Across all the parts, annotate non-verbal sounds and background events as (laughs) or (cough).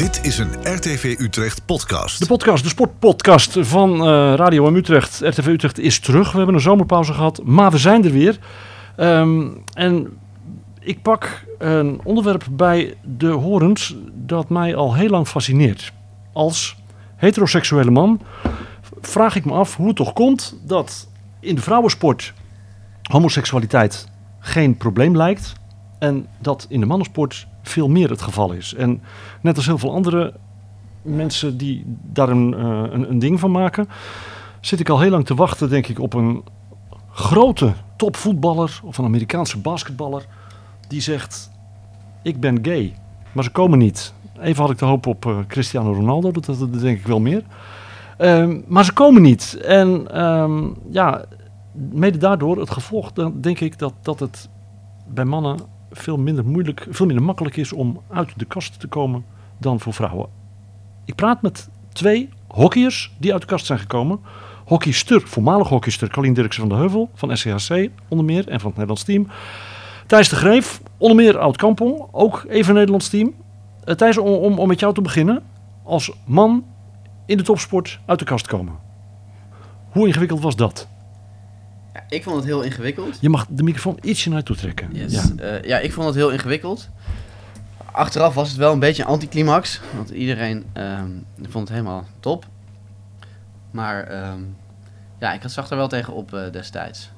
Dit is een RTV Utrecht podcast. De podcast, de sportpodcast van eh, Radio M Utrecht. RTV Utrecht is terug. We hebben een zomerpauze gehad, maar we zijn er weer. Ehm, en ik pak een onderwerp bij de horens dat mij al heel lang fascineert. Als heteroseksuele man vraag ik me af hoe het toch komt dat in de vrouwensport homoseksualiteit geen probleem lijkt. En dat in de mannensport veel meer het geval is. En net als heel veel andere mensen die daar een, eh, een, een ding van maken, zit ik al heel lang te wachten, denk ik, op een grote topvoetballer of een Amerikaanse basketballer die zegt: Ik ben gay. Maar ze komen niet. Even had ik de hoop op eh, Cristiano Ronaldo, dat, dat denk ik wel meer. Ehm, maar ze komen niet. En ehm, ja, mede daardoor het gevolg, dan denk ik dat, dat het bij mannen veel minder moeilijk, veel minder makkelijk is om uit de kast te komen dan voor vrouwen. Ik praat met twee hockeyers die uit de kast zijn gekomen. Hockeyster, voormalig hockeyster Carlien Dirksen van de Heuvel van SCHC onder meer en van het Nederlands team. Thijs de Greef, onder meer oud Kampong, ook even Nederlands team. Uh, Thijs, om, om met jou te beginnen, als man in de topsport uit de kast komen. Hoe ingewikkeld was dat? Ja, ik vond het heel ingewikkeld. Je mag de microfoon ietsje naartoe trekken. Yes. Ja. Ja. ja, ik vond het heel ingewikkeld. Achteraf was het wel een beetje een anticlimax. Want iedereen ehm, vond het helemaal top. Maar ehm, ja, ik zag er wel tegen op eh, destijds.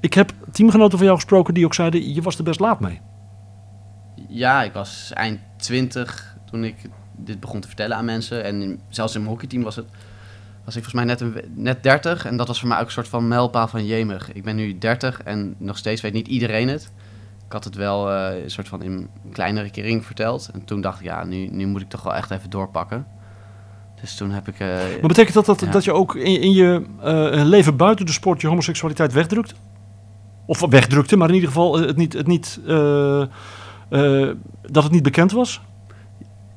Ik heb teamgenoten van jou gesproken die ook zeiden, je was er best laat mee. Ja, ik was eind 20 toen ik dit begon te vertellen aan mensen. En zelfs in mijn hockeyteam was het was ik volgens mij net, een, net 30. En dat was voor mij ook een soort van mijlpaal van jemig. Ik ben nu 30 en nog steeds weet niet iedereen het. Ik had het wel uh, een soort van in een kleinere kring verteld. En toen dacht ik, ja, nu, nu moet ik toch wel echt even doorpakken. Dus toen heb ik... Uh, maar betekent dat dat, ja. dat je ook in, in je uh, leven buiten de sport je homoseksualiteit wegdrukt? Of wegdrukte, maar in ieder geval het niet, het niet, dat het niet bekend was?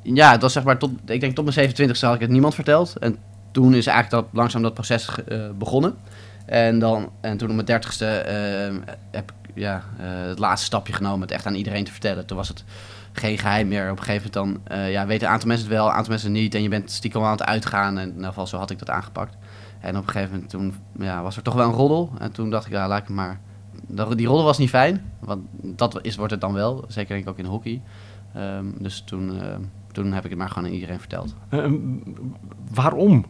Ja, dat zeg maar tot, ik denk tot mijn 27e had ik het niemand verteld. En toen is eigenlijk dat, langzaam dat proces uh, begonnen. En, dan, en toen op mijn dertigste uh, heb ik ja, uh, het laatste stapje genomen het echt aan iedereen te vertellen. Toen was het geen geheim meer. Op een gegeven moment dan ja, weten een aantal mensen het wel, een aantal mensen niet. En je bent stiekem aan het uitgaan. En in ieder geval zo had ik dat aangepakt. En op een gegeven moment toen, ja, was er toch wel een roddel. En toen dacht ik, ja, laat ik maar... Die roddel was niet fijn, want dat is, wordt het dan wel. Zeker denk ik ook in hockey. Um, dus toen, toen heb ik het maar gewoon aan iedereen verteld. waarom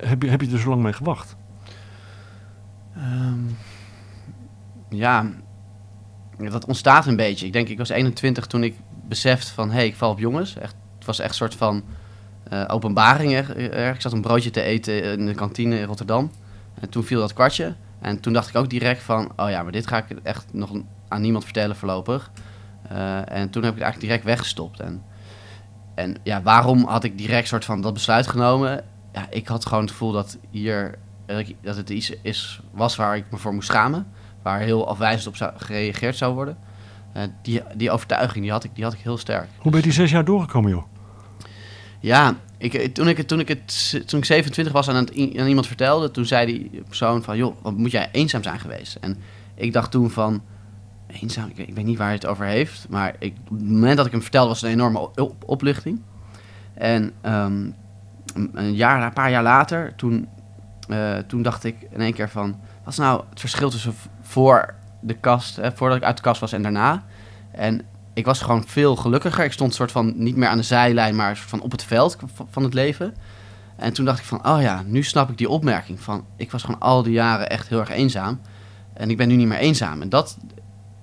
heb je, heb je er zo lang mee gewacht? Um, ja, dat ontstaat een beetje. Ik denk, ik was 21 toen ik besefte van... hé, hey, ik val op jongens. Echt, het was echt een soort van uh, openbaring. Er. Ik zat een broodje te eten in de kantine in Rotterdam. En toen viel dat kwartje. En toen dacht ik ook direct van... oh ja, maar dit ga ik echt nog aan niemand vertellen voorlopig. Uh, en toen heb ik het eigenlijk direct weggestopt. En, en ja, waarom had ik direct soort van dat besluit genomen ja, ik had gewoon het gevoel dat hier dat het iets is, was waar ik me voor moest schamen. Waar heel afwijzend op zou, gereageerd zou worden. Uh, die, die overtuiging die had, ik, die had ik heel sterk. Hoe ben je die zes jaar doorgekomen, joh? Ja, ik, toen, ik, toen, ik het, toen ik 27 was en aan, het, aan iemand vertelde, toen zei die persoon van... joh, wat moet jij eenzaam zijn geweest? En ik dacht toen van... Eenzaam? Ik weet, ik weet niet waar hij het over heeft. Maar ik, op het moment dat ik hem vertelde was het een enorme op, opluchting. En um, een, jaar, een paar jaar later, toen, uh, toen dacht ik in één keer van... Wat is nou het verschil tussen voor de kast, hè, voordat ik uit de kast was en daarna? En ik was gewoon veel gelukkiger. Ik stond soort van niet meer aan de zijlijn, maar van op het veld van het leven. En toen dacht ik van, oh ja, nu snap ik die opmerking van... Ik was gewoon al die jaren echt heel erg eenzaam. En ik ben nu niet meer eenzaam. En dat,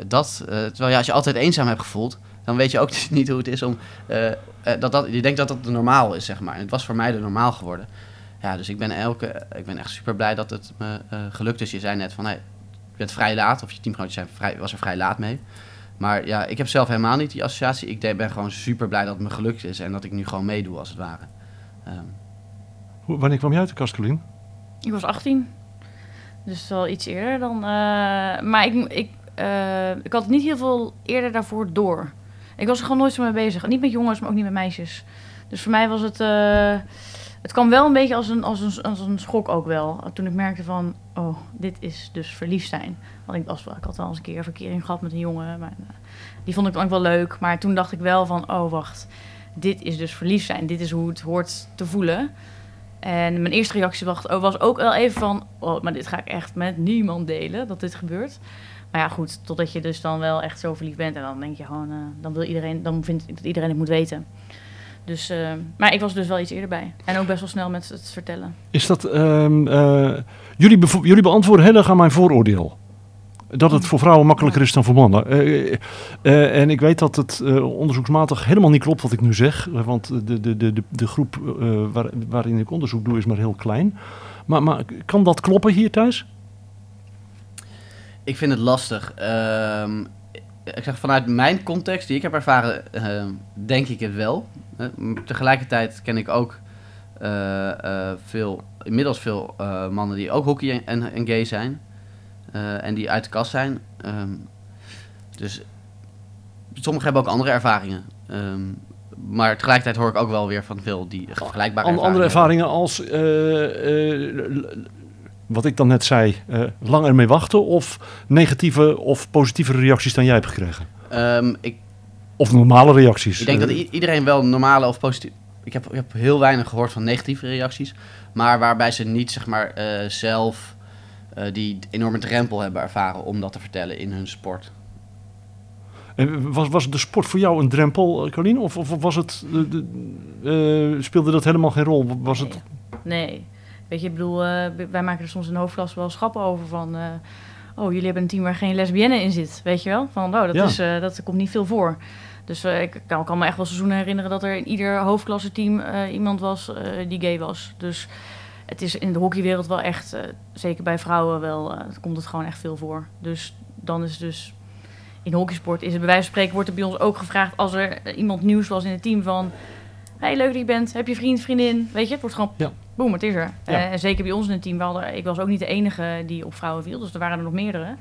dat uh, terwijl ja, als je altijd eenzaam hebt gevoeld dan weet je ook (laughs) niet hoe het is om. Uh, uh, dat, dat, je denkt dat dat de normaal is, zeg maar. En het was voor mij de normaal geworden. Ja, dus ik ben, elke, ik ben echt super blij dat het me uh, gelukt is. Je zei net van, hey, je bent vrij laat, of je teamgenootjes zijn vrij, was er vrij laat mee. Maar ja, ik heb zelf helemaal niet die associatie. Ik ben gewoon super blij dat het me gelukt is en dat ik nu gewoon meedoe, als het ware. Um. Wanneer kwam je uit de kast, Colleen? Ik was 18. Dus wel iets eerder dan. maar ik, ik, ik had het niet heel veel eerder daarvoor door. Ik was er gewoon nooit zo mee bezig. Niet met jongens, maar ook niet met meisjes. Dus voor mij was het... Uh, het kwam wel een beetje als een, als, een, als een schok ook wel. Toen ik merkte van... Oh, dit is dus verliefd zijn. Want ik, was, ik had wel eens een keer een verkering gehad met een jongen. Maar, uh, die vond ik dan ook wel leuk. Maar toen dacht ik wel van... Oh, wacht. dit is dus verliefd zijn. Dit is hoe het hoort te voelen. En mijn eerste reactie was, was ook wel even van... Oh, maar dit ga ik echt met niemand delen, dat dit gebeurt. Maar ja, goed, totdat je dus dan wel echt zo verliefd bent. En dan denk je gewoon, eh, dan wil iedereen, dan vindt dat iedereen het moet weten. Dus, eh, maar ik was dus wel iets eerder bij. En ook best wel snel met het vertellen. Is dat... ehm, eh, jullie, bevo- jullie beantwoorden heel erg aan mijn vooroordeel. Dat het voor vrouwen makkelijker is dan voor mannen. En ik weet dat het onderzoeksmatig helemaal niet klopt wat ik nu zeg. Want de, de, de, de, groep waar, waarin ik onderzoek doe is maar heel klein. Maar, maar kan dat kloppen hier thuis? Ik vind het lastig. Ehm, ik zeg vanuit mijn context die ik heb ervaren, ehm, denk ik het wel. Eh, tegelijkertijd ken ik ook eh, eh, veel, inmiddels veel mannen die ook hockey en, en, gay zijn. en die uit de kast zijn. Ehm, dus sommigen hebben ook andere ervaringen. Maar tegelijkertijd hoor ik ook wel weer van veel die vergelijkbare An- andere ervaringen ervaringen als, wat ik dan net zei, eh, lang ermee wachten of negatieve of positieve reacties dan jij hebt gekregen? Ehm, ik Of normale reacties? Ik denk dat iedereen wel normale of positief. Ik heb, ik heb heel weinig gehoord van negatieve reacties. Maar waarbij ze niet zeg maar, eh, zelf eh, die enorme drempel hebben ervaren om dat te vertellen in hun sport. En was, was de sport voor jou een drempel, Carlien? Of, of was het, de- speelde dat helemaal geen rol? Was het, Nee. Weet je, ik bedoel, eh, wij maken er soms in de hoofdklas wel schappen over van... eh, oh, jullie hebben een team waar geen lesbienne in zit, weet je wel? Van, oh, dat, Ja. is, eh, dat komt niet veel voor. Dus ik kan, kan me echt wel seizoenen herinneren dat er in ieder hoofdklasseteam iemand was die gay was. Dus het is in de hockeywereld wel echt, zeker bij vrouwen wel, komt het gewoon echt veel voor. Dus dan is het dus... In hockeysport is het bij wijze van spreken, wordt er bij ons ook gevraagd als er iemand nieuws was in het team van... Hey, leuk dat je bent. Heb je vriend, vriendin? Weet je, het wordt gewoon... Ja. Boem, het is er. Ja. Eh, en zeker bij ons in het team. Hadden, ik was ook niet de enige die op vrouwen viel. Dus er waren er nog meerdere.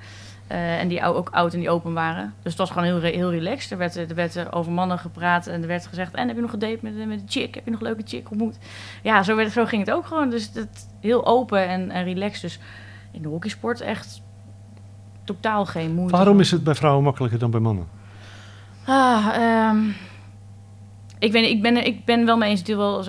Eh, en die ook oud en die open waren. Dus het was gewoon heel, heel relaxed. Er werd, er werd er over mannen gepraat. En er werd gezegd... En heb je nog gedate met, met een chick? Heb je nog een leuke chick ontmoet? Ja, zo, werd, zo ging het ook gewoon. Dus het, heel open en, en relaxed. Dus in de hockeysport echt totaal geen moeite. waarom is het bij vrouwen makkelijker dan bij mannen? Ah, ehm, ik, weet, ik, ben, ik ben wel mee eens, wel eh,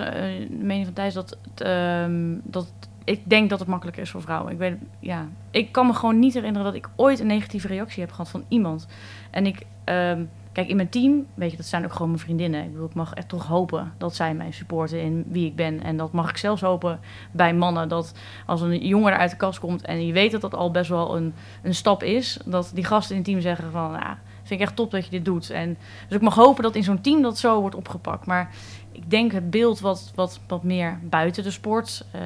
de mening van Thijs, dat, ehm, dat ik denk dat het makkelijker is voor vrouwen. Ik, weet, ja, ik kan me gewoon niet herinneren dat ik ooit een negatieve reactie heb gehad van iemand. En ik, ehm, kijk, in mijn team, weet je, dat zijn ook gewoon mijn vriendinnen. Ik mag echt toch hopen dat zij mij supporten in wie ik ben. En dat mag ik zelfs hopen bij mannen, dat als een jongen eruit de kast komt en je weet dat dat al best wel een, een stap is, dat die gasten in het team zeggen van, ja, vind ik echt top dat je dit doet. En, dus ik mag hopen dat in zo'n team dat zo wordt opgepakt. Maar ik denk het beeld wat, wat, wat meer buiten de sport eh,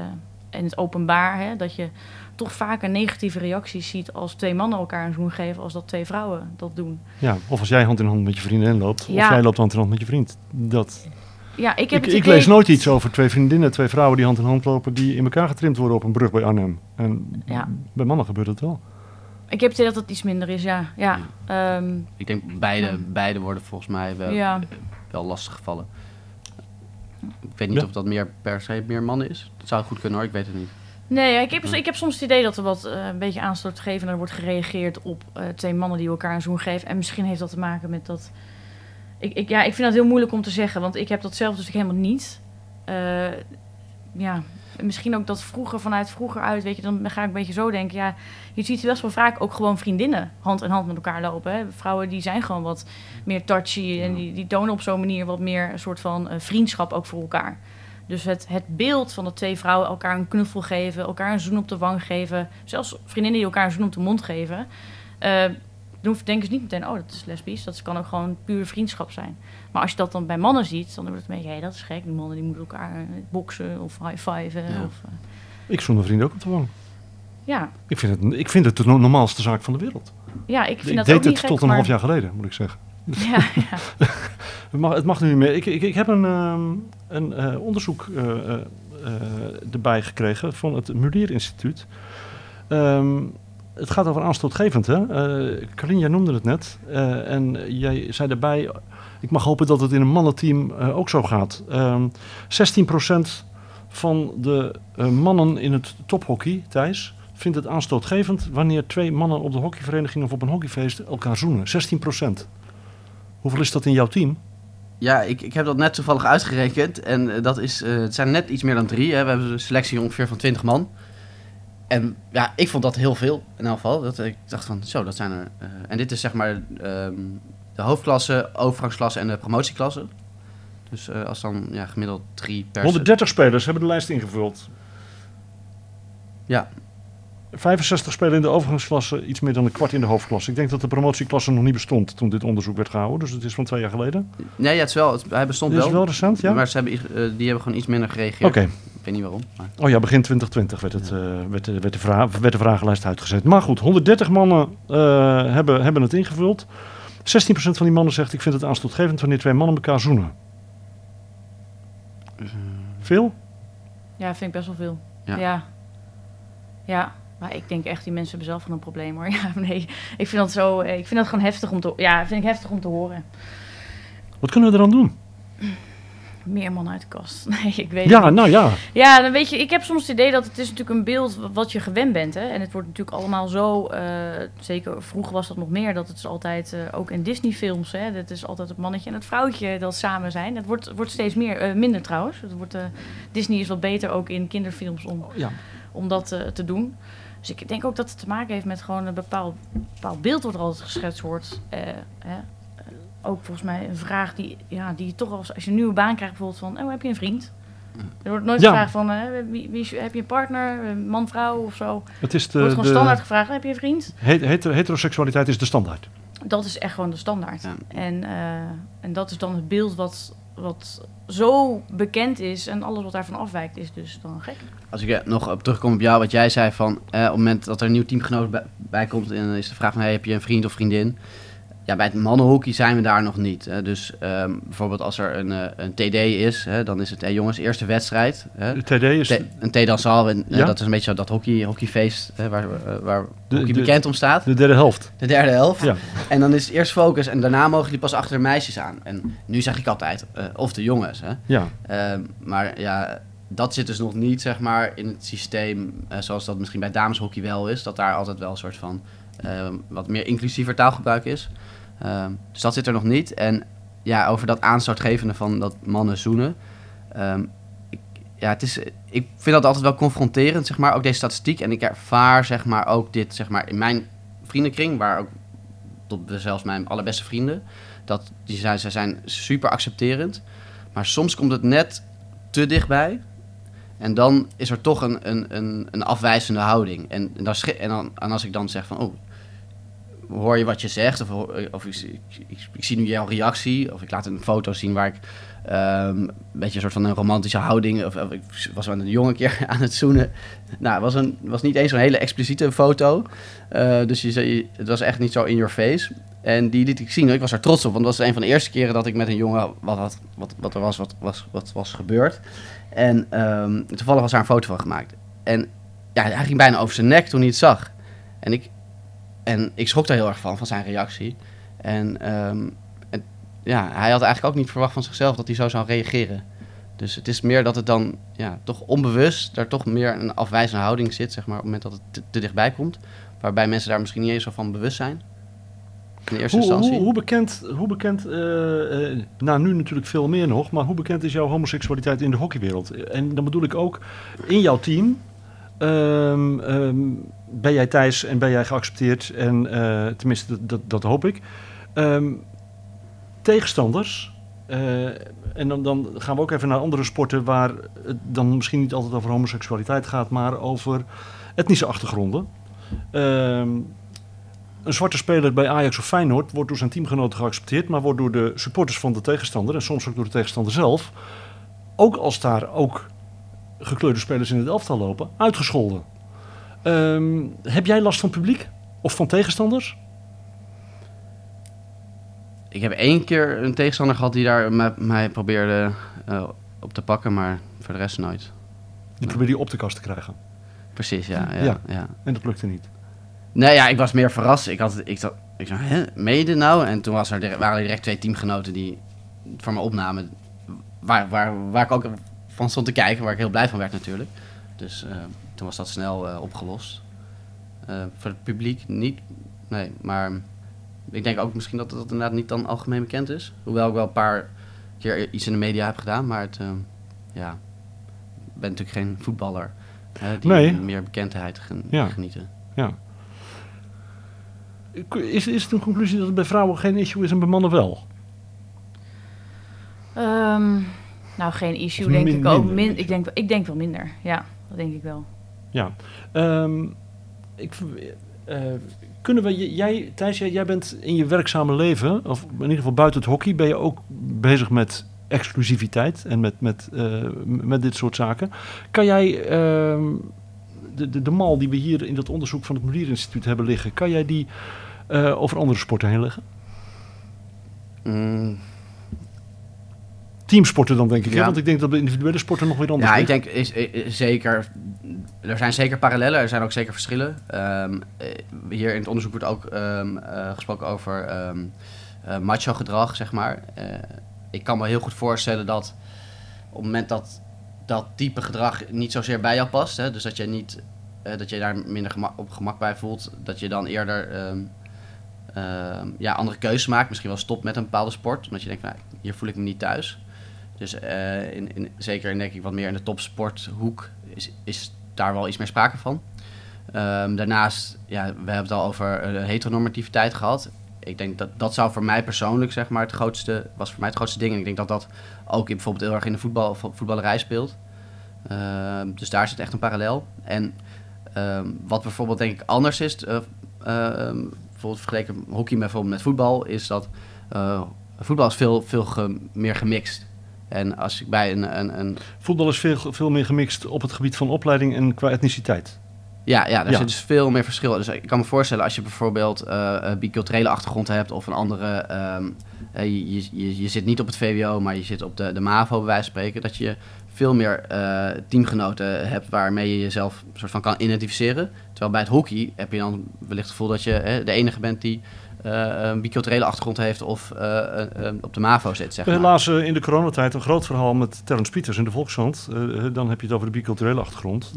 en het openbaar, hè, dat je toch vaker negatieve reacties ziet als twee mannen elkaar een zoen geven, als dat twee vrouwen dat doen. Ja, of als jij hand in hand met je vriendin loopt, of jij loopt hand in hand met je vriend. Dat, Ja, ik heb ik het ik idee- lees nooit iets over twee vriendinnen, twee vrouwen die hand in hand lopen, die in elkaar getrimd worden op een brug bij Arnhem. En Ja. bij mannen gebeurt het wel. Ik heb het idee dat het iets minder is, ja. Ja, ehm, Ik denk beide, Ja. beide worden volgens mij wel, ja. wel lastig gevallen. Ik weet niet Ja. of dat meer per se meer mannen is. Dat zou goed kunnen hoor, ik weet het niet. Nee, ik heb, ik heb soms het idee dat er wat eh, een beetje aanstootgevender wordt gereageerd op eh, twee mannen die elkaar een zoen geven. En misschien heeft dat te maken met dat. Ik, ik, ja, ik vind dat heel moeilijk om te zeggen, want ik heb dat zelf dus helemaal niet. Eh, ja, misschien ook dat vroeger vanuit vroeger uit, weet je, dan ga ik een beetje zo denken. Ja, je ziet best wel vaak ook gewoon vriendinnen hand in hand met elkaar lopen. Hè. Vrouwen die zijn gewoon wat meer touchy en die, die tonen op zo'n manier wat meer een soort van eh, vriendschap ook voor elkaar. Dus het, het beeld van dat twee vrouwen elkaar een knuffel geven, elkaar een zoen op de wang geven, zelfs vriendinnen die elkaar een zoen op de mond geven, eh, dan hoeft denken ze niet meteen, oh, dat is lesbisch. Dat kan ook gewoon puur vriendschap zijn. Maar als je dat dan bij mannen ziet, dan wordt het een beetje, hé, dat is gek. Die mannen die moeten elkaar eh, boksen of high-fiven. Ja. Of, eh, Ik mijn vrienden ook op de wang. ja. Ik vind het, ik vind het de no- normaalste zaak van de wereld. ja, ik vind ik dat deed ook niet het gek, tot een maar- half jaar geleden, moet ik zeggen. (laughs) Ja, ja. (laughs) Het mag, het mag nu niet meer. Ik, ik, ik heb een, ehm, een eh, onderzoek erbij gekregen van het Mulier Instituut. Ehm, het gaat over aanstootgevend, hè? Karin, jij noemde het net. Eh, en jij zei daarbij, ik mag hopen dat het in een mannenteam eh, ook zo gaat. Ehm 16% van de mannen in het tophockey, Thijs, vindt het aanstootgevend wanneer twee mannen op de hockeyvereniging of op een hockeyfeest elkaar zoenen. 16%. Hoeveel is dat in jouw team? Ja, ik, ik heb dat net toevallig uitgerekend. En dat is, het zijn net iets meer dan drie. Hè. We hebben een selectie ongeveer van 20 man. En ja, ik vond dat heel veel in elk geval. Dat, ik dacht van, zo, dat zijn er... eh, en dit is zeg maar ehm, de hoofdklasse, overgangsklasse en de promotieklasse. Dus eh, als dan ja, gemiddeld drie per... 130 spelers hebben de lijst ingevuld. Ja. 65 spelen in de overgangsklasse, iets meer dan een kwart in de hoofdklasse. Ik denk dat de promotieklasse nog niet bestond toen dit onderzoek werd gehouden. Dus het is van twee jaar geleden. Nee, ja, het is wel, het, hij bestond Dit is wel. wel recent, ja? Maar ze hebben, eh, die hebben gewoon iets minder gereageerd. Oké. Ik weet niet waarom. Maar... Oh ja, begin 2020 werd, het, eh, werd, de- werd, de werd de vragenlijst uitgezet. Maar goed, 130 mannen eh, hebben, hebben het ingevuld. 16% van die mannen zegt, ik vind het aanstootgevend wanneer twee mannen elkaar zoenen. Veel? Ja, vind ik best wel veel. Ja. Ja. ja. Maar ik denk echt, die mensen hebben zelf van een probleem hoor. (laughs) Ja, nee. Ik vind dat zo, eh, ik vind dat gewoon heftig om te, ja, vind ik heftig om te horen. Wat kunnen we eraan doen? (clears throat) Meer man uit de kast. (laughs) Nee, ik weet Ja, niet. nou ja. Ja, dan weet je, ik heb soms het idee dat het is natuurlijk een beeld wat je gewend bent. Hè? En het wordt natuurlijk allemaal zo, eh, zeker vroeger was dat nog meer, dat het is altijd, eh, ook in Disney-films, hè, dat is altijd het mannetje en het vrouwtje dat samen zijn. Het wordt, wordt steeds meer, eh, minder trouwens. Het wordt, Disney is wat beter ook in kinderfilms om, ja. om dat te doen. Dus ik denk ook dat het te maken heeft met gewoon een bepaald, bepaald beeld wat er altijd geschetst wordt. Eh, hè? Ook volgens mij een vraag die, ja, die je toch als, als je een nieuwe baan krijgt, bijvoorbeeld van, oh, heb je een vriend? Er wordt nooit Ja. gevraagd van, eh, wie, wie is, heb je een partner, man, vrouw of zo? Het is Er wordt de, gewoon standaard de gevraagd, heb je een vriend? he- heter- heteroseksualiteit is de standaard. Dat is echt gewoon de standaard. Ja. En, eh, en dat is dan het beeld wat, wat zo bekend is en alles wat daarvan afwijkt is dus dan gek. Als ik eh, nog op terugkom op jou, wat jij zei van... eh, op het moment dat er een nieuw teamgenoot bij, bij komt... en is de vraag van, hey, heb je een vriend of vriendin? Ja, bij het mannenhockey zijn we daar nog niet. Hè. Dus ehm, bijvoorbeeld als er een, eh, een TD is... Hè, dan is het, hey, jongens, eerste wedstrijd. Hè. De TD is... T- een TD dan zal, en, eh, Ja. dat is een beetje zo dat hockey, hockeyfeest... Hè, waar, eh, waar De- hockey de- bekend om staat. De derde helft. De derde helft. Ja. En dan is het eerst focus en daarna mogen jullie pas achter de meisjes aan. En nu zeg ik altijd, of de jongens. Hè. Ja. Ehm, maar ja, dat zit dus nog niet zeg maar, in het systeem zoals dat misschien bij dameshockey wel is. Dat daar altijd wel een soort van ehm, wat meer inclusiever taalgebruik is. Ehm, dus dat zit er nog niet. En ja, over dat aanstootgevende van dat mannen zoenen. ehm, ik, ja, het is, ik vind dat altijd wel confronterend, zeg maar, ook deze statistiek. En ik ervaar zeg maar, ook dit zeg maar, in mijn vriendenkring, waar ook tot zelfs mijn allerbeste vrienden, dat die zijn, ze zijn super accepterend. Maar soms komt het net te dichtbij. En dan is er toch een, een, een, een afwijzende houding. En, dan, en, dan, en als ik dan zeg van, oh, hoor je wat je zegt? Of, hoor- of ik, ik, zie nu jouw reactie. Of ik laat een foto zien waar ik ehm, een beetje een soort van een romantische houding... Of, ik was met een jonge keer (laughs) aan het zoenen. Nou, het was, een, was niet eens zo'n hele expliciete foto. Eh, dus je, zei- het was echt niet zo in your face. En die liet ik zien. Ik was er trots op, want dat was een van de eerste keren dat ik met een jongen wat, wat, wat, wat er was, wat, was, wat was gebeurd. En ehm, toevallig was daar een foto van gemaakt. En ja, hij ging bijna over zijn nek toen hij het zag. En ik, en ik schrok daar heel erg van, van zijn reactie. En, ehm, en ja, hij had eigenlijk ook niet verwacht van zichzelf dat hij zo zou reageren. Dus het is meer dat het dan ja, toch onbewust daar toch meer een afwijzende houding zit, zeg maar, op het moment dat het te, te dichtbij komt. Waarbij mensen daar misschien niet eens zo van bewust zijn. In eerste Hoe, instantie. hoe, hoe bekend, hoe bekend eh, nou nu natuurlijk veel meer nog, maar hoe bekend is jouw homoseksualiteit in de hockeywereld? En dan bedoel ik ook in jouw team. ehm, ben jij Thijs en ben jij geaccepteerd? En eh, tenminste, dat, dat, hoop ik. Ehm, tegenstanders. eh, en dan, dan gaan we ook even naar andere sporten waar het dan misschien niet altijd over homoseksualiteit gaat, maar over etnische achtergronden. Ehm, een zwarte speler bij Ajax of Feyenoord wordt door zijn teamgenoten geaccepteerd, maar wordt door de supporters van de tegenstander en soms ook door de tegenstander zelf, ook als daar ook gekleurde spelers in het elftal lopen, uitgescholden. Ehm, heb jij last van publiek of van tegenstanders? Ik heb één keer een tegenstander gehad die daar mij, mij probeerde eh, op te pakken, maar voor de rest nooit. Die probeer je op de kast te krijgen. Precies, ja. ja, Ja. ja. En dat lukte niet. Nee, ja, ik was meer verrast. Ik, had, ik, zat, ik zei, hè, dit nou? En toen was er, waren er direct twee teamgenoten die voor me opnamen. Waar, waar, waar ik ook van stond te kijken, waar ik heel blij van werd natuurlijk. Dus eh, toen was dat snel eh, opgelost. Eh, voor het publiek niet, nee. Maar ik denk ook misschien dat dat inderdaad niet dan algemeen bekend is. Hoewel ik wel een paar keer iets in de media heb gedaan. Maar het, ehm, ja, ik ben natuurlijk geen voetballer. hè, die Nee. meer bekendheid gen- Ja. genieten. Ja. Is, is het een conclusie dat het bij vrouwen geen issue is en bij mannen wel? Ehm, nou, geen issue denk min- ik ook. minder, Min, ik, denk, ik denk wel minder. Ja, dat denk ik wel. Ja. Ehm, ik, eh, kunnen we, jij, Thijs, jij, bent in je werkzame leven, of in ieder geval buiten het hockey, ben je ook bezig met exclusiviteit en met, met, eh, met dit soort zaken. Kan jij ehm, de, de, de mal die we hier in dat onderzoek van het Mulier Instituut hebben liggen, kan jij die eh, over andere sporten heen leggen? Mm, Teamsporten dan denk ik, hè? Ja. want ik denk dat de individuele sporten nog weer anders Ja, ik denk is, is- zeker. Er zijn zeker parallellen, er zijn ook zeker verschillen. Ehm, eh, hier in het onderzoek wordt ook ehm, eh, gesproken over ehm, eh, macho gedrag, zeg maar. Ik kan me heel goed voorstellen dat op het moment dat dat type gedrag niet zozeer bij jou past, hè, dus dat je niet dat je daar minder op gemak bij voelt, dat je dan eerder ja, andere keuzes maakt. Misschien wel stopt met een bepaalde sport, omdat je denkt, nou, hier voel ik me niet thuis. Dus eh, in, in, zeker in, denk ik wat meer in de topsporthoek is, is daar wel iets meer sprake van. Ehm, daarnaast, ja, we hebben het al over eh, heteronormativiteit gehad. Ik denk dat dat zou voor mij persoonlijk zeg maar, het grootste, was voor mij het grootste ding. En ik denk dat dat ook in, bijvoorbeeld heel erg in de voetbal, vo- voetballerij speelt. Ehm, dus daar zit echt een parallel. En ehm, wat bijvoorbeeld denk ik anders is, eh, bijvoorbeeld vergeleken hockey bijvoorbeeld met voetbal, is dat voetbal is veel, veel meer gemixt. En als ik bij een, een, een Voetbal is veel, veel meer gemixt op het gebied van opleiding en qua etniciteit. Ja, ja, daar Ja. zit dus veel meer verschil. Dus ik kan me voorstellen als je bijvoorbeeld een biculturele achtergrond hebt of een andere. ehm, eh, je, je, je zit niet op het VWO, maar je zit op de, de MAVO bij wijze van spreken. Dat je veel meer eh, teamgenoten hebt waarmee je jezelf soort van kan identificeren. Terwijl bij het hockey heb je dan wellicht het gevoel dat je hè, de enige bent die een biculturele achtergrond heeft of eh, eh, eh, op de MAVO zit. Zeg maar. lazen in de coronatijd een groot verhaal met Terrence Pieters in de Volkskrant. Eh, dan heb je het over de biculturele achtergrond.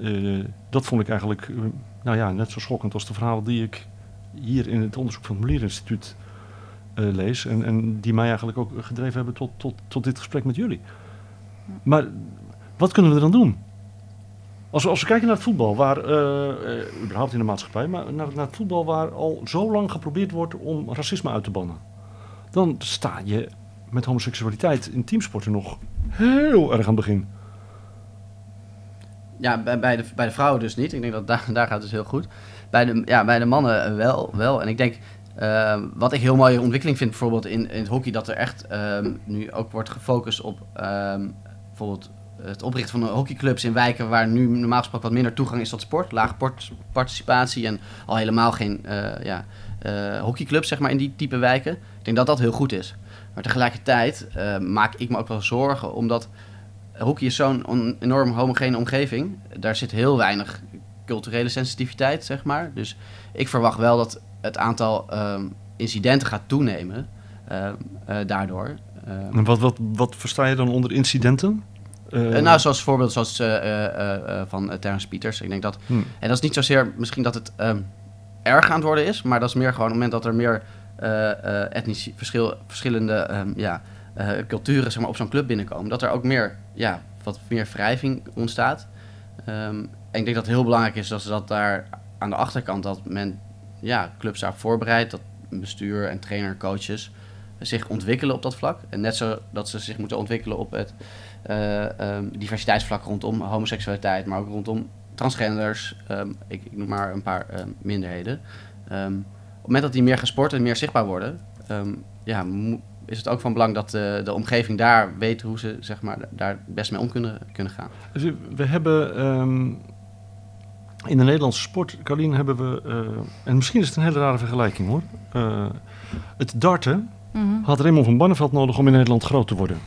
Eh, dat vond ik eigenlijk eh, nou ja, net zo schokkend als de verhalen die ik hier in het onderzoek van het Mulier Instituut eh, lees. En, en die mij eigenlijk ook gedreven hebben tot, tot, tot dit gesprek met jullie. Maar wat kunnen we er dan doen? Als we, als we kijken naar het voetbal, waar, eh, eh, überhaupt in de maatschappij, maar naar, naar het voetbal waar al zo lang geprobeerd wordt om racisme uit te bannen. Dan sta je met homoseksualiteit in teamsporten nog heel erg aan het begin. Ja, bij, de, bij de vrouwen dus niet. Ik denk dat daar, (laughs) daar gaat het dus heel goed. Bij de, ja, bij de mannen wel, wel. En ik denk, eh, wat ik heel mooie ontwikkeling vind bijvoorbeeld in, in het hockey... dat er echt ehm, nu ook wordt gefocust op ehm, bijvoorbeeld het oprichten van hockeyclubs in wijken... waar nu normaal gesproken wat minder toegang is tot sport. Lage participatie en al helemaal geen eh, ja, eh, hockeyclubs zeg maar, in die type wijken. Ik denk dat dat heel goed is. Maar tegelijkertijd eh, maak ik me ook wel zorgen omdat hockey is zo'n on- enorm homogene omgeving. Daar zit heel weinig culturele sensitiviteit, zeg maar. Dus ik verwacht wel dat het aantal ehm, incidenten gaat toenemen daardoor. Ehm, wat, wat, wat versta je dan onder incidenten? Eh, eh, nou, zoals voorbeeld zoals eh, van Terrence Pieters. Ik denk dat, hm. en dat is niet zozeer misschien dat het ehm, erg aan het worden is, maar dat is meer gewoon op het moment dat er meer etnisch verschil, verschillende ehm, ja, culturen zeg maar, op zo'n club binnenkomen, dat er ook meer, ja, wat meer wrijving ontstaat. Ehm, en ik denk dat het heel belangrijk is dat, ze dat daar aan de achterkant, dat men ja, clubs daarop voorbereidt, dat bestuur en trainer, coaches zich ontwikkelen op dat vlak. En net zo dat ze zich moeten ontwikkelen op het eh, ehm, diversiteitsvlak rondom homoseksualiteit, maar ook rondom transgenders. ehm, ik, ik noem maar een paar ehm, minderheden. Ehm, op het moment dat die meer gaan sporten en meer zichtbaar worden, ehm, ja, is het ook van belang dat de, de omgeving daar weet hoe ze zeg maar, daar best mee om kunnen, kunnen gaan. Dus we- hebben ehm, in de Nederlandse sport, Carlien, hebben we, eh, en misschien is het een hele rare vergelijking hoor. Eh, het darten Mhm. had Raymond van Barneveld nodig om in Nederland groot te worden.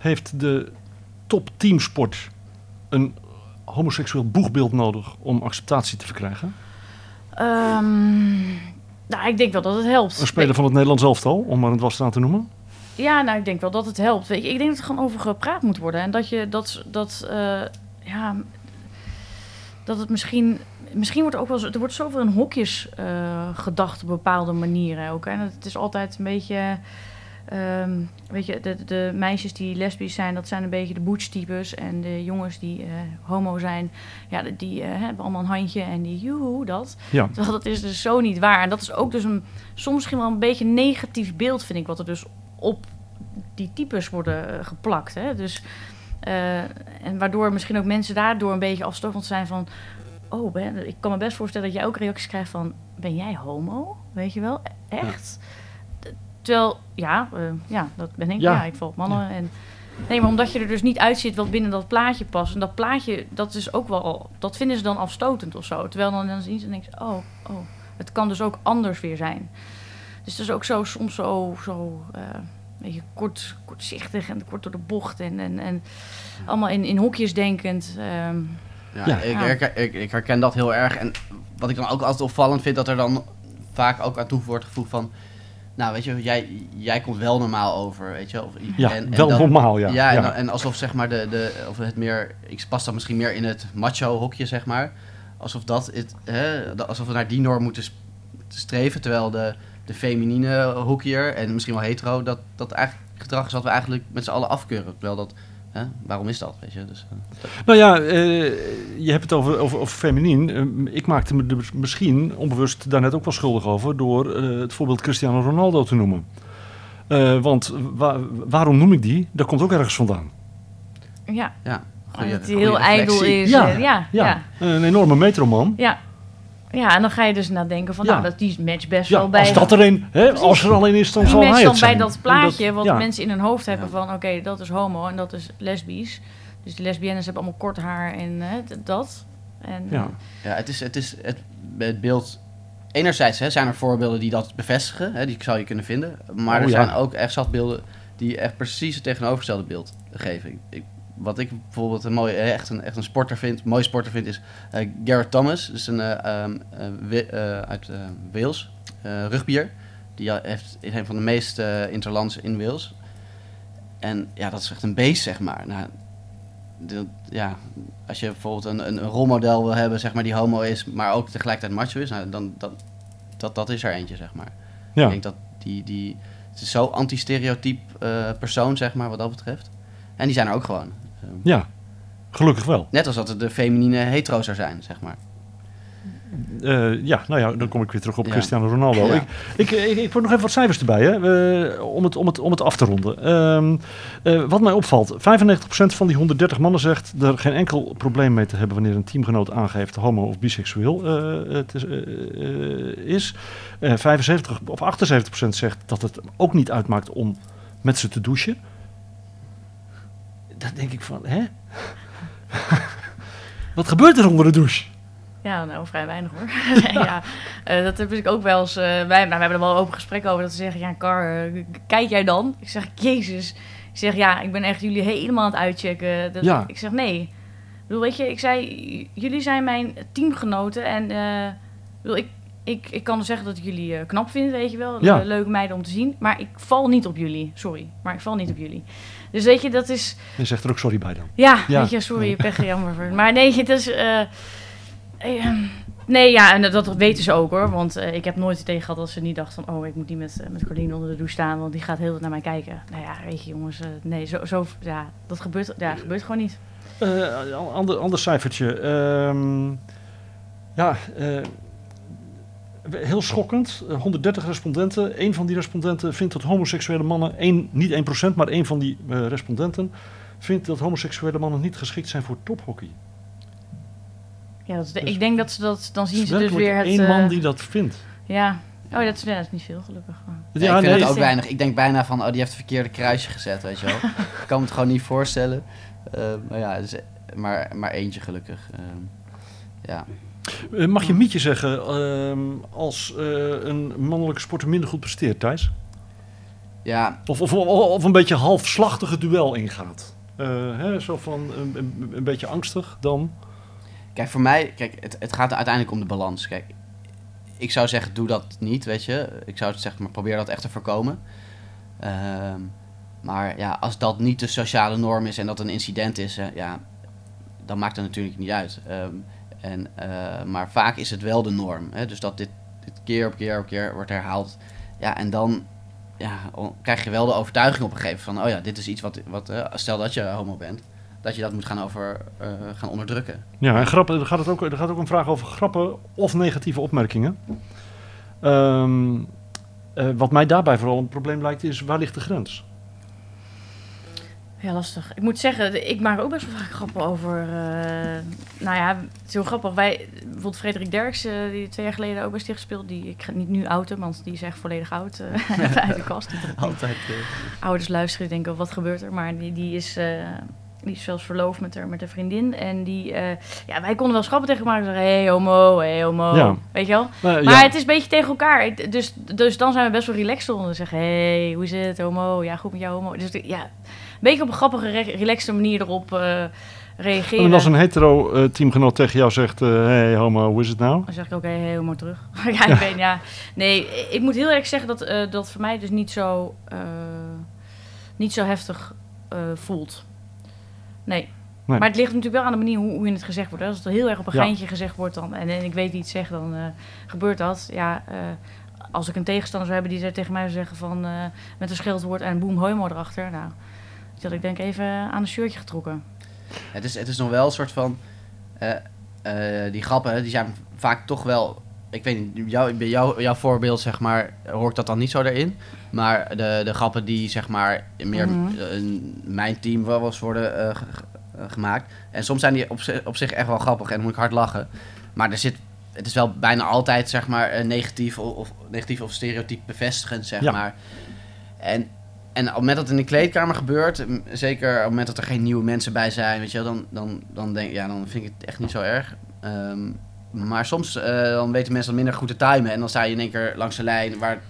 Heeft de top teamsport een homoseksueel boegbeeld nodig om acceptatie te verkrijgen? Ehm, nou, ik denk wel dat het helpt. Een speler van het Nederlands elftal, om maar het wasstraat te noemen. Ja, nou, ik denk wel dat het helpt. Weet je, ik denk dat er gewoon over gepraat moet worden. En dat je dat, dat eh, ja, dat het misschien, misschien wordt er ook wel, zo- er wordt zoveel in hokjes eh, gedacht op bepaalde manieren ook. En het is altijd een beetje, ehm, weet je, de, de meisjes die lesbisch zijn, dat zijn een beetje de butch-types. En de jongens die eh, homo zijn, ja, die- eh, hebben allemaal een handje en die joehoe, dat. Ja. Terwijl dat is dus zo niet waar. En dat is ook dus een, soms misschien wel een beetje een negatief beeld, vind ik, wat er dus op die types worden eh, geplakt. Hè? Dus, en waardoor misschien ook mensen daardoor een beetje afstotend zijn van... Oh, ben, ik kan me best voorstellen dat jij ook reacties krijgt van... Ben jij homo? Weet je wel? Echt? D- Terwijl, ja, eh, ja, dat ben ik. Ja. Ja, ik val op mannen. En, nee, maar omdat je er dus niet uitziet wat binnen dat plaatje past. En dat plaatje, dat is ook wel... Dat vinden ze dan afstotend of zo. Terwijl dan, dan zien ze en denken ze, oh, oh, het kan dus ook anders weer zijn. Dus het is ook zo, soms zo, zo eh, een beetje kort, kortzichtig en kort door de bocht. En, en, en allemaal in, in hokjes denkend. ehm. Ja, Ja. Ik, herken, ik, ik herken dat heel erg. En wat ik dan ook altijd opvallend vind, dat er dan vaak ook aan toe wordt gevoegd van... Nou, weet je, jij, jij komt wel normaal over, weet je. Of, Ja, en- en wel dan- normaal, ja. Ja, en, Ja. en alsof zeg maar de, de of het meer, ik pas dan misschien meer in het macho hokje zeg maar, alsof dat het, hè, alsof we naar die norm moeten streven, terwijl de, de feminine hoekje en misschien wel hetero, dat dat eigenlijk gedrag is wat we eigenlijk met z'n allen afkeuren, terwijl dat, hè, waarom is dat, weet je? Dus, eh, dat- Nou ja, eh, je hebt het over, over, over feminien. Eh, ik maakte me er misschien onbewust daarnet ook wel schuldig over... door eh, het voorbeeld Cristiano Ronaldo te noemen. Eh, want wa- waarom noem ik die? Dat komt ook ergens vandaan. ja, ja, goeie- dat hij heel ijdel is. Ja, Ja, ja, Ja, ja. een enorme metroman. ja. Ja, en dan ga je dus nadenken van, Ja. nou, dat die match best Ja, wel bij... als dat er een, hè, als er alleen is, dan die zal hij dan bij dat plaatje wat ja. mensen in hun hoofd hebben Ja. van, oké, dat is homo en dat is lesbisch. Dus de lesbiennes hebben allemaal kort haar en hè, dat. En, Ja. Ja, het is het, is het, het beeld. Enerzijds hè, zijn er voorbeelden die dat bevestigen, hè, die zou je kunnen vinden. Maar Oh, er ja. zijn ook echt zat beelden die echt precies het tegenovergestelde beeld geven. Ik, ik- wat ik bijvoorbeeld een mooie, echt, een, echt een sporter vind, een mooie sporter vind, is eh Garrett Thomas. Dus een, eh, ehm, eh, eh, uit eh, Wales, eh rugbier. Die heeft, is een van de meest eh, interlands in Wales. En ja, dat is echt een beest, zeg maar. Nou, de- ja, als je bijvoorbeeld een, een, een rolmodel wil hebben, zeg maar, die homo is, maar ook tegelijkertijd macho is, nou, dan dat, dat, dat is er eentje, zeg maar. Ja. Ik denk dat die, die het is zo anti-stereotyp eh, persoon, zeg maar, wat dat betreft. En die zijn er ook gewoon. Ja, gelukkig wel. net als dat het de feminine hetero zou zijn, zeg maar. Eh, ja, nou ja, dan kom ik weer terug op Ja. Cristiano Ronaldo. Ja. Ik, ik, ik, nog even wat cijfers erbij, hè, om, het, om, het, om het af te ronden. Ehm, eh, wat mij opvalt, 95% van die 130 mannen zegt er geen enkel probleem mee te hebben wanneer een teamgenoot aangeeft homo of biseksueel het is. eh, is. Eh, 75 of 78% zegt dat het ook niet uitmaakt om met ze te douchen. Dan denk ik van, hè? (laughs) wat gebeurt er onder de douche? Ja, nou, vrij weinig hoor. (laughs) ja, (laughs) eh, dat heb ik ook wel eens. eh, wij, nou, we hebben er wel een open gesprek over. Dat ze zeggen: Ja, Kar, eh, kijk jij dan? Ik zeg: Jezus. Ik zeg: Ja, ik ben echt jullie helemaal aan het uitchecken. Dat, Ja. Ik zeg: Nee. Ik bedoel, weet je, ik zei: Jullie zijn mijn teamgenoten. En ik, ik, ik, ik kan zeggen dat ik jullie knap vind, weet je wel. Ja. Leuke meiden om te zien. Maar ik val niet op jullie. Sorry, maar ik val niet op jullie. Dus weet je, dat is. Je zegt er ook sorry bij dan. Ja, Ja. weet je, sorry, pech, jammer. voor- Maar nee, het is... eh, eh, nee, ja, en dat, weten ze ook hoor. Want eh, ik heb nooit het tegen gehad dat ze niet dachten van... oh, ik moet niet met, met Corline onder de douche staan... want die gaat heel wat naar mij kijken. Nou ja, weet je jongens, nee, zo, zo, ja, dat gebeurt, ja, gebeurt gewoon niet. Ander, ander cijfertje. Ehm, ja, eh, heel schokkend. Eh, 130 respondenten. Eén van die respondenten vindt dat homoseksuele mannen, één, niet 1%, maar één van die eh, respondenten, vindt dat homoseksuele mannen niet geschikt zijn voor tophockey. Ja, dat Dus- ik denk dat ze dat... Dan zien Dus ze dus weer het... één eh, man die dat vindt. Ja, oh, dat is, ja, dat is niet veel, gelukkig. Ja, Ja, ik vind nee, het ook weinig. Ik denk bijna van, oh, die heeft het verkeerde kruisje gezet, weet je wel. ik kan me het gewoon niet voorstellen. Eh, maar ja, is maar, maar eentje gelukkig. Ehm, ja. Eh, mag je mietje zeggen ehm, als eh, een mannelijke sporter minder goed presteert, Thijs? ja, Of, of, of een beetje halfslachtige duel ingaat. Eh, hè, zo van een, een, beetje angstig dan. Kijk, voor mij, kijk, het, het gaat uiteindelijk om de balans. Kijk, ik zou zeggen, doe dat niet, weet je. Ik zou zeggen, maar probeer dat echt te voorkomen. Ehm, maar ja, als dat niet de sociale norm is en dat een incident is, ja, dan maakt het natuurlijk niet uit. Ehm, en, eh, maar vaak is het wel de norm. Hè? Dus dat dit, keer op keer op keer wordt herhaald. Ja, en dan, ja, krijg je wel de overtuiging op een gegeven van, oh ja, dit is iets wat, wat eh, stel dat je homo bent, dat je dat moet gaan, over, eh, gaan onderdrukken. Ja, en grappen, er gaat, het ook, er gaat ook een vraag over grappen of negatieve opmerkingen. Ehm, eh, wat mij daarbij vooral een probleem lijkt is, waar ligt de grens? Ja, lastig. Ik moet zeggen, ik maak ook best wel vaak grappen over... eh, nou ja, het is heel grappig. Wij, bijvoorbeeld Frederik Derks, eh, die twee jaar geleden ook bij Sticht gespeeld. Die, ik ga niet nu outen, want die is echt volledig oud. eh, (laughs) (laughs) uit de kast. Altijd. ouders luisteren die denken, wat gebeurt er? Maar die, die is... eh, die is zelfs verloofd met haar, met haar vriendin. En die... eh, ja, wij konden wel schappen tegen elkaar zeggen... Hey homo, hey homo. Ja. Weet je wel? Nou, Maar ja, het is een beetje tegen elkaar. Dus, dus dan zijn we best wel relaxed onder. Zeggen, hey, hoe is het, homo? Ja, goed met jou, homo. Dus ja, beetje op een grappige, re- relaxte manier erop eh, reageren. en als een hetero eh, teamgenoot tegen jou zegt, eh, hey homo, hoe is het nou? Dan zeg ik ook, hey, hey, homo terug. (laughs) ja, ik weet, ja. Nee, ik moet heel erg zeggen dat dat voor mij dus niet zo, niet zo heftig voelt. Nee. Nee. Maar het ligt natuurlijk wel aan de manier hoe, hoe je het gezegd wordt. hè. Als het heel erg op een Ja. geintje gezegd wordt dan, en, en ik weet wie het zegt, dan gebeurt dat. Ja, als ik een tegenstander zou hebben die tegen mij zou zeggen van met een scheldwoord en boem homo erachter. Nou, die had ik denk even aan een shirtje getrokken. Het is, het is nog wel een soort van. eh, eh, die grappen, die zijn vaak toch wel. Ik weet niet, jou, bij jou, jouw voorbeeld, zeg maar, hoor ik dat dan niet zo erin. Maar de, de grappen die, zeg maar, meer Mhm. in mijn team wel eens worden eh, ge- ge- gemaakt. En soms zijn die op, op zich echt wel grappig en moet ik hard lachen. Maar er zit, het is wel bijna altijd, zeg maar, negatief of, of, negatief of stereotyp bevestigend, zeg Ja. maar. En, en op het moment dat in de kleedkamer gebeurt, zeker op het moment dat er geen nieuwe mensen bij zijn, weet je wel, dan, dan, dan, denk, ja, dan vind ik het echt niet zo erg. Ehm, maar soms eh, dan weten mensen dat minder goed te timen en dan sta je in één keer langs de lijn waar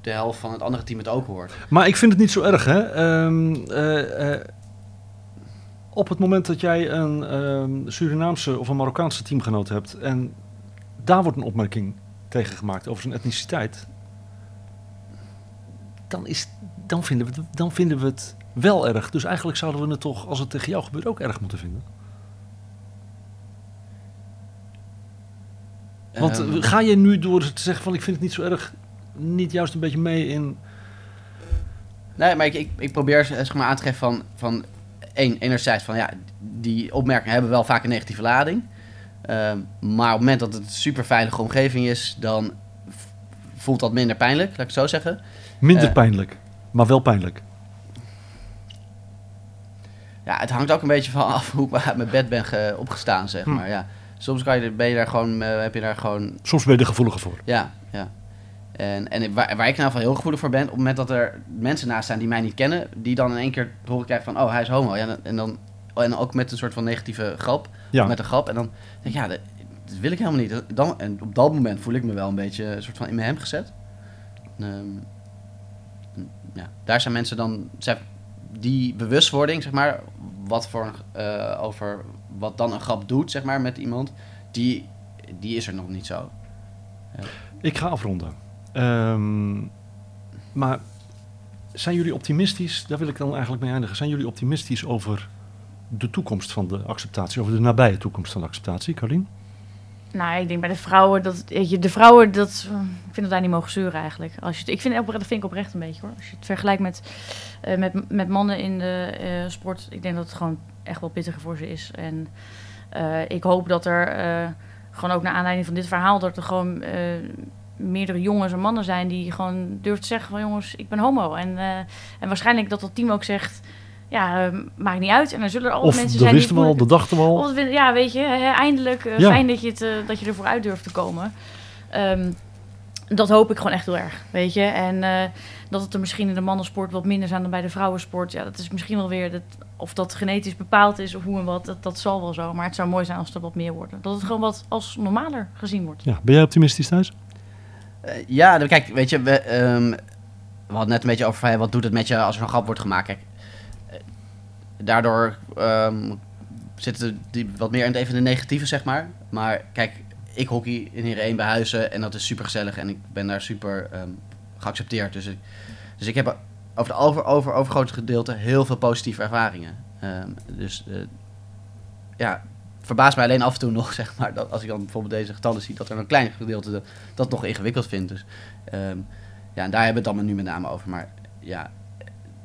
de helft van het andere team het ook hoort. Maar ik vind het niet zo erg, hè. Ehm, eh, eh, op het moment dat jij een ehm, Surinaamse of een Marokkaanse teamgenoot hebt... en daar wordt een opmerking tegen gemaakt over zijn etniciteit... dan, is, dan, vinden we het, dan vinden we het wel erg. Dus eigenlijk zouden we het toch, als het tegen jou gebeurt, ook erg moeten vinden. Want Ehm, eh, ga je nu door te zeggen van ik vind het niet zo erg... niet juist een beetje mee in... Nee, maar ik, ik, ik probeer zeg maar aan te geven van, van één, enerzijds van ja, die opmerkingen hebben wel vaak een negatieve lading. Ehm, maar op het moment dat het een super veilige omgeving is, dan voelt dat minder pijnlijk, laat ik het zo zeggen. Minder Eh. pijnlijk, maar wel pijnlijk. Ja, het hangt ook een beetje van af hoe ik uit mijn bed ben ge- opgestaan, zeg Hm. maar. Ja, soms kan je, ben je daar gewoon, eh, heb je daar gewoon Soms ben je er gevoeliger voor. Ja, ja. En, en waar, waar ik nou van heel gevoelig voor ben, op het moment dat er mensen naast staan die mij niet kennen, die dan in één keer horen krijgen van, oh, hij is homo. Ja, en dan, en ook met een soort van negatieve grap, Ja. met een grap. En dan denk ik, ja, dat, dat wil ik helemaal niet. Dan, en op dat moment voel ik me wel een beetje een soort van in mijn hem gezet. Ehm, ja, daar zijn mensen dan, die bewustwording, zeg maar, wat voor, eh, over wat dan een grap doet, zeg maar, met iemand, die, die is er nog niet zo. Ik ga afronden. Ehm, maar zijn jullie optimistisch? Daar wil ik dan eigenlijk mee eindigen. Zijn jullie optimistisch over de toekomst van de acceptatie? Over de nabije toekomst van de acceptatie, Carlien? Nou, ik denk bij de vrouwen dat weet je, de vrouwen dat eh, ik vind dat daar niet mogen zeuren eigenlijk. Als je ik vind dat vind ik oprecht een beetje hoor. Als je het vergelijkt met, eh, met, met mannen in de eh, sport, ik denk dat het gewoon echt wel pittiger voor ze is. En eh, ik hoop dat er eh, gewoon ook naar aanleiding van dit verhaal dat er gewoon eh, meerdere jongens en mannen zijn die gewoon durven te zeggen van jongens, ik ben homo. En, eh, en waarschijnlijk dat dat team ook zegt, ja, eh, maakt niet uit. En er zullen er altijd Of mensen dat zijn die wisten we al, dat dachten we al. of ja, weet je, hè, eindelijk eh, Ja. fijn dat je, het, eh, dat je ervoor uit durft te komen. Ehm, dat hoop ik gewoon echt heel erg, weet je. En eh, dat het er misschien in de mannensport wat minder zijn dan bij de vrouwensport. Ja, dat is misschien wel weer, dat, of dat genetisch bepaald is of hoe en wat, dat, dat zal wel zo. Maar het zou mooi zijn als er wat meer wordt. Dat het gewoon wat als normaler gezien wordt. Ja, ben jij optimistisch thuis? Eh, ja, kijk, weet je, we, ehm, we hadden net een beetje over hey, wat doet het met je als er een grap wordt gemaakt. Kijk, daardoor ehm, zitten die wat meer in het even de negatieve, zeg maar. Maar kijk, ik hockey in Heren 1 bij Huizen en dat is super gezellig en ik ben daar super ehm, geaccepteerd. Dus ik, dus ik heb over het over, over, overgrote gedeelte heel veel positieve ervaringen. Ehm, dus eh, ja, verbaast mij alleen af en toe (laughs) nog, zeg maar, dat als ik dan bijvoorbeeld deze getallen zie, dat er een klein gedeelte dat nog ingewikkeld vindt. Dus ja, en daar hebben we het dan nu met name over. Maar ja,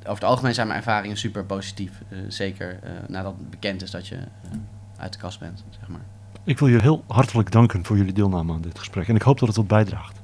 over het algemeen zijn mijn ervaringen super positief. Eh, zeker eh, nadat het bekend is dat je eh, uit de kast bent, zeg maar. Ik wil je heel hartelijk danken voor jullie deelname aan dit gesprek. En ik hoop dat het wat bijdraagt.